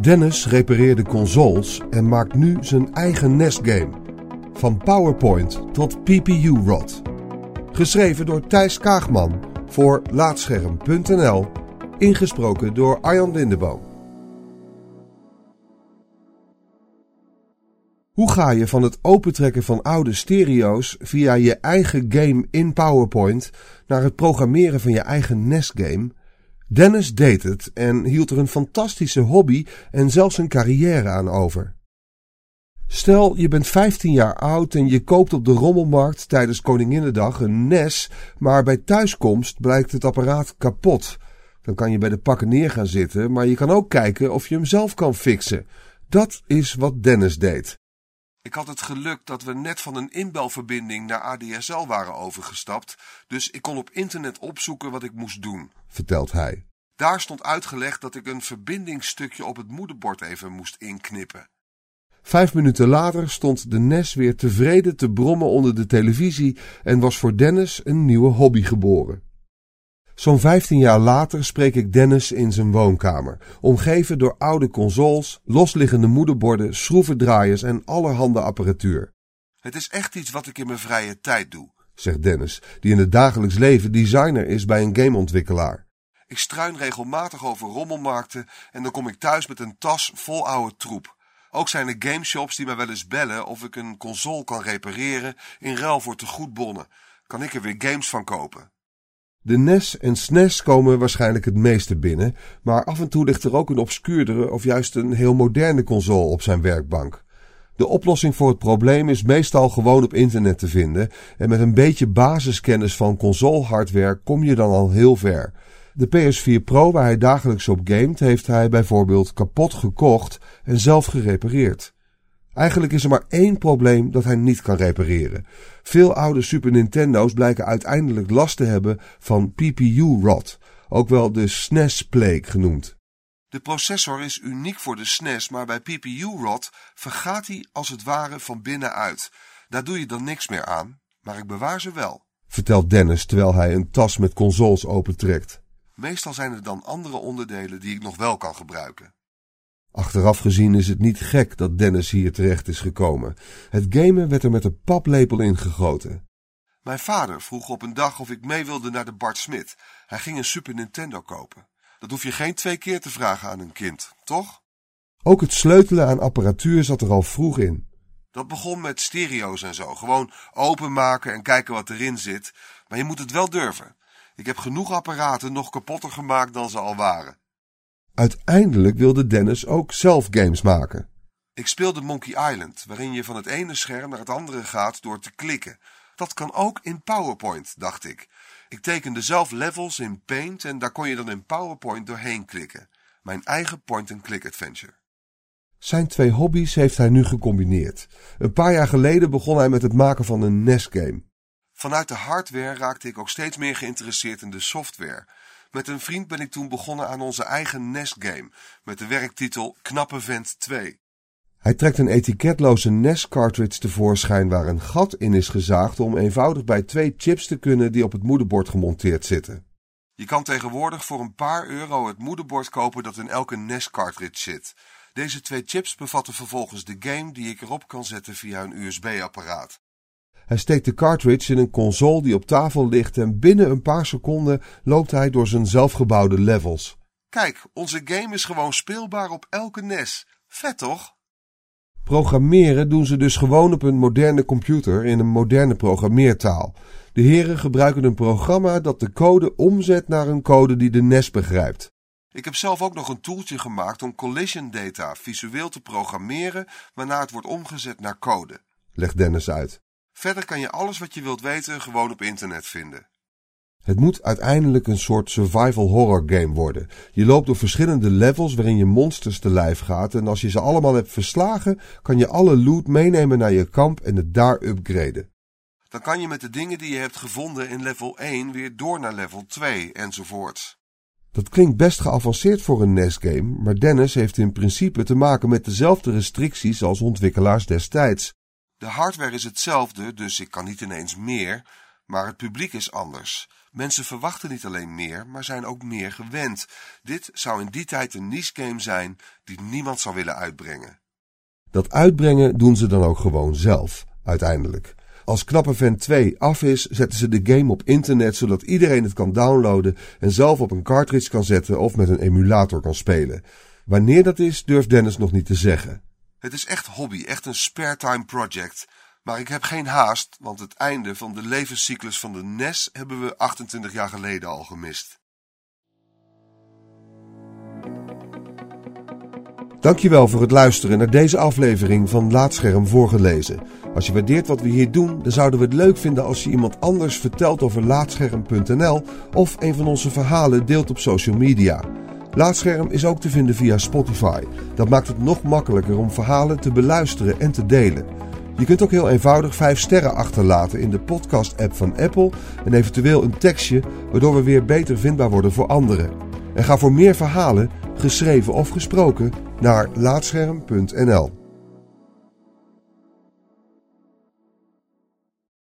Dennis repareerde consoles en maakt nu zijn eigen NES-game. Van PowerPoint tot PPU-rot. Geschreven door Thijs Kaagman voor Laatscherm.nl. Ingesproken door Arjan Lindeboom. Hoe ga je van het opentrekken van oude stereo's via je eigen game in PowerPoint naar het programmeren van je eigen NES-game? Dennis deed het en hield er een fantastische hobby en zelfs een carrière aan over. Stel, je bent 15 jaar oud en je koopt op de rommelmarkt tijdens Koninginnedag een NES, maar bij thuiskomst blijkt het apparaat kapot. Dan kan je bij de pakken neer gaan zitten, maar je kan ook kijken of je hem zelf kan fixen. Dat is wat Dennis deed. Ik had het geluk dat we net van een inbelverbinding naar ADSL waren overgestapt, dus ik kon op internet opzoeken wat ik moest doen, vertelt hij. Daar stond uitgelegd dat ik een verbindingsstukje op het moederbord even moest inknippen. Vijf minuten later stond de NES weer tevreden te brommen onder de televisie en was voor Dennis een nieuwe hobby geboren. Zo'n 15 jaar later spreek ik Dennis in zijn woonkamer, omgeven door oude consoles, losliggende moederborden, schroevendraaiers en allerhande apparatuur. Het is echt iets wat ik in mijn vrije tijd doe, zegt Dennis, die in het dagelijks leven designer is bij een gameontwikkelaar. Ik struin regelmatig over rommelmarkten en dan kom ik thuis met een tas vol oude troep. Ook zijn er gameshops die mij wel eens bellen of ik een console kan repareren in ruil voor te goed bonnen. Kan ik er weer games van kopen? De NES en SNES komen waarschijnlijk het meeste binnen, maar af en toe ligt er ook een obscuurdere of juist een heel moderne console op zijn werkbank. De oplossing voor het probleem is meestal gewoon op internet te vinden en met een beetje basiskennis van console-hardware kom je dan al heel ver. De PS4 Pro waar hij dagelijks op gamet heeft hij bijvoorbeeld kapot gekocht en zelf gerepareerd. Eigenlijk is er maar één probleem dat hij niet kan repareren. Veel oude Super Nintendo's blijken uiteindelijk last te hebben van PPU-rot, ook wel de SNES-plague genoemd. De processor is uniek voor de SNES, maar bij PPU-rot vergaat hij als het ware van binnenuit. Daar doe je dan niks meer aan, maar ik bewaar ze wel. Vertelt Dennis terwijl hij een tas met consoles opentrekt. Meestal zijn er dan andere onderdelen die ik nog wel kan gebruiken. Achteraf gezien is het niet gek dat Dennis hier terecht is gekomen. Het gamen werd er met een paplepel ingegoten. Mijn vader vroeg op een dag of ik mee wilde naar de Bart Smit. Hij ging een Super Nintendo kopen. Dat hoef je geen twee keer te vragen aan een kind, toch? Ook het sleutelen aan apparatuur zat er al vroeg in. Dat begon met stereo's en zo. Gewoon openmaken en kijken wat erin zit. Maar je moet het wel durven. Ik heb genoeg apparaten nog kapotter gemaakt dan ze al waren. Uiteindelijk wilde Dennis ook zelf games maken. Ik speelde Monkey Island, waarin je van het ene scherm naar het andere gaat door te klikken. Dat kan ook in PowerPoint, dacht ik. Ik tekende zelf levels in Paint en daar kon je dan in PowerPoint doorheen klikken. Mijn eigen point-and-click adventure. Zijn twee hobby's heeft hij nu gecombineerd. Een paar jaar geleden begon hij met het maken van een NES-game. Vanuit de hardware raakte ik ook steeds meer geïnteresseerd in de software. Met een vriend ben ik toen begonnen aan onze eigen NES-game, met de werktitel Knappe Vent 2. Hij trekt een etiketloze NES-cartridge tevoorschijn waar een gat in is gezaagd om eenvoudig bij twee chips te kunnen die op het moederbord gemonteerd zitten. Je kan tegenwoordig voor een paar euro het moederbord kopen dat in elke NES-cartridge zit. Deze twee chips bevatten vervolgens de game die ik erop kan zetten via een USB-apparaat. Hij steekt de cartridge in een console die op tafel ligt en binnen een paar seconden loopt hij door zijn zelfgebouwde levels. Kijk, onze game is gewoon speelbaar op elke NES. Vet toch? Programmeren doen ze dus gewoon op een moderne computer in een moderne programmeertaal. De heren gebruiken een programma dat de code omzet naar een code die de NES begrijpt. Ik heb zelf ook nog een toeltje gemaakt om collision data visueel te programmeren waarna het wordt omgezet naar code. Legt Dennis uit. Verder kan je alles wat je wilt weten gewoon op internet vinden. Het moet uiteindelijk een soort survival horror game worden. Je loopt door verschillende levels waarin je monsters te lijf gaat en als je ze allemaal hebt verslagen, kan je alle loot meenemen naar je kamp en het daar upgraden. Dan kan je met de dingen die je hebt gevonden in level 1 weer door naar level 2 enzovoorts. Dat klinkt best geavanceerd voor een NES-game, maar Dennis heeft in principe te maken met dezelfde restricties als ontwikkelaars destijds. De hardware is hetzelfde, dus ik kan niet ineens meer. Maar het publiek is anders. Mensen verwachten niet alleen meer, maar zijn ook meer gewend. Dit zou in die tijd een niche game zijn die niemand zou willen uitbrengen. Dat uitbrengen doen ze dan ook gewoon zelf, uiteindelijk. Als Knappe Vent 2 af is, zetten ze de game op internet zodat iedereen het kan downloaden en zelf op een cartridge kan zetten of met een emulator kan spelen. Wanneer dat is, durft Dennis nog niet te zeggen. Het is echt hobby, echt een spare time project. Maar ik heb geen haast, want het einde van de levenscyclus van de NES hebben we 28 jaar geleden al gemist. Dankjewel voor het luisteren naar deze aflevering van Laatscherm voorgelezen. Als je waardeert wat we hier doen, dan zouden we het leuk vinden als je iemand anders vertelt over laatscherm.nl of een van onze verhalen deelt op social media. Laatscherm is ook te vinden via Spotify. Dat maakt het nog makkelijker om verhalen te beluisteren en te delen. Je kunt ook heel eenvoudig 5 sterren achterlaten in de podcast-app van Apple en eventueel een tekstje, waardoor we weer beter vindbaar worden voor anderen. En ga voor meer verhalen, geschreven of gesproken, naar laatscherm.nl.